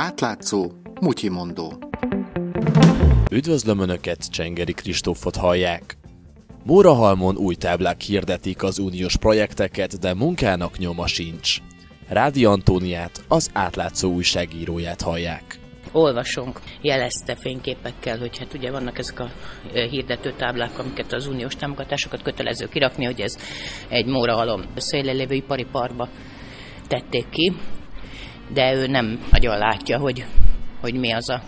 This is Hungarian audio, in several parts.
Átlátszó, mutyimondó. Üdvözlöm Önöket, Csengeri Kristófot hallják. Mórahalmon új táblák hirdetik az uniós projekteket, de munkának nyoma sincs. Rádi Antóniát, az átlátszó újságíróját hallják olvasónk jelezte fényképekkel, hogy hát ugye vannak ezek a e, hirdető táblák, amiket az uniós támogatásokat kötelező kirakni, hogy ez egy mórahalom szélen lévő ipari parkba tették ki, de ő nem nagyon látja, hogy, hogy mi az a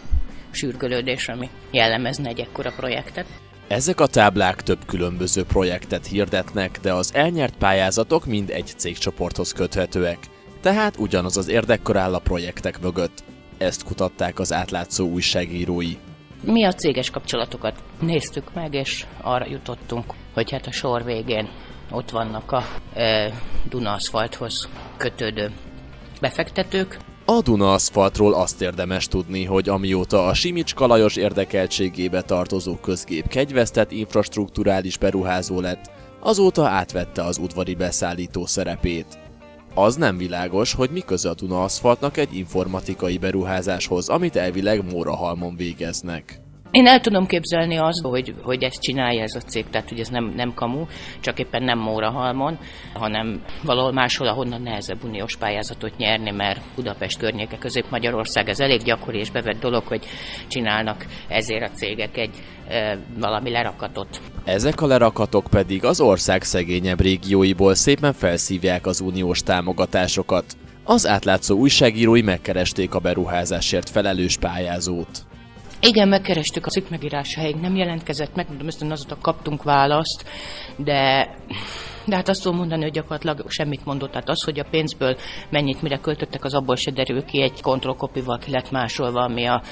sürgölődés, ami jellemezne egy ekkora projektet. Ezek a táblák több különböző projektet hirdetnek, de az elnyert pályázatok mind egy cégcsoporthoz köthetőek, tehát ugyanaz az érdekkör áll a projektek mögött. Ezt kutatták az átlátszó újságírói. Mi a céges kapcsolatokat néztük meg, és arra jutottunk, hogy hát a sor végén ott vannak a e, Duna kötődő befektetők, a Duna aszfaltról azt érdemes tudni, hogy amióta a Simicska Lajos érdekeltségébe tartozó közgép kegyvesztett infrastruktúrális beruházó lett, azóta átvette az udvari beszállító szerepét. Az nem világos, hogy mi köze a Duna aszfaltnak egy informatikai beruházáshoz, amit elvileg Mórahalmon végeznek. Én el tudom képzelni azt, hogy, hogy ezt csinálja ez a cég, tehát hogy ez nem, nem kamu, csak éppen nem Mórahalmon, hanem valahol máshol, ahonnan nehezebb uniós pályázatot nyerni, mert Budapest környéke, Közép-Magyarország, ez elég gyakori és bevett dolog, hogy csinálnak ezért a cégek egy e, valami lerakatot. Ezek a lerakatok pedig az ország szegényebb régióiból szépen felszívják az uniós támogatásokat. Az átlátszó újságírói megkeresték a beruházásért felelős pályázót. Igen, megkerestük a cikk megírásáig, nem jelentkezett meg, mondom, ezt azóta kaptunk választ, de, de hát azt tudom mondani, hogy gyakorlatilag semmit mondott. Tehát az, hogy a pénzből mennyit mire költöttek, az abból se derül ki, egy kontrollkopival ki lett másolva, ami a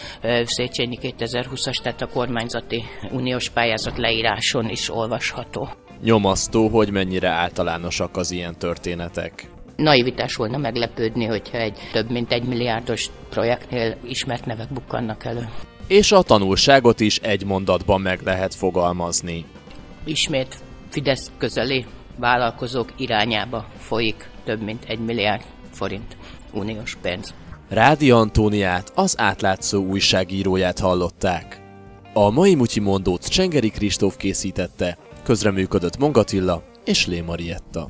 Széchenyi 2020-as, tehát a kormányzati uniós pályázat leíráson is olvasható. Nyomasztó, hogy mennyire általánosak az ilyen történetek naivitás volna meglepődni, hogyha egy több mint egy milliárdos projektnél ismert nevek bukkannak elő és a tanulságot is egy mondatban meg lehet fogalmazni. Ismét Fidesz közeli vállalkozók irányába folyik több mint egy milliárd forint uniós pénz. Rádi Antóniát, az átlátszó újságíróját hallották. A mai Mutyi Mondót Csengeri Kristóf készítette, közreműködött Mongatilla és Lé Marietta.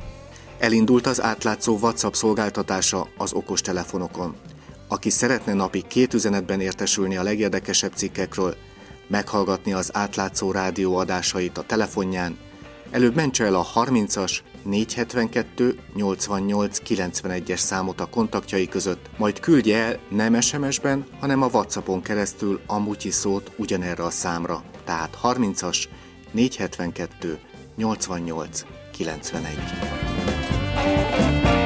Elindult az átlátszó WhatsApp szolgáltatása az okostelefonokon. Aki szeretne napi két üzenetben értesülni a legérdekesebb cikkekről, meghallgatni az átlátszó rádió adásait a telefonján, előbb mentse el a 30-as 472 88 91-es számot a kontaktjai között, majd küldje el nem SMS-ben, hanem a WhatsAppon keresztül a mutyi szót ugyanerre a számra, tehát 30-as 472 88 91. Música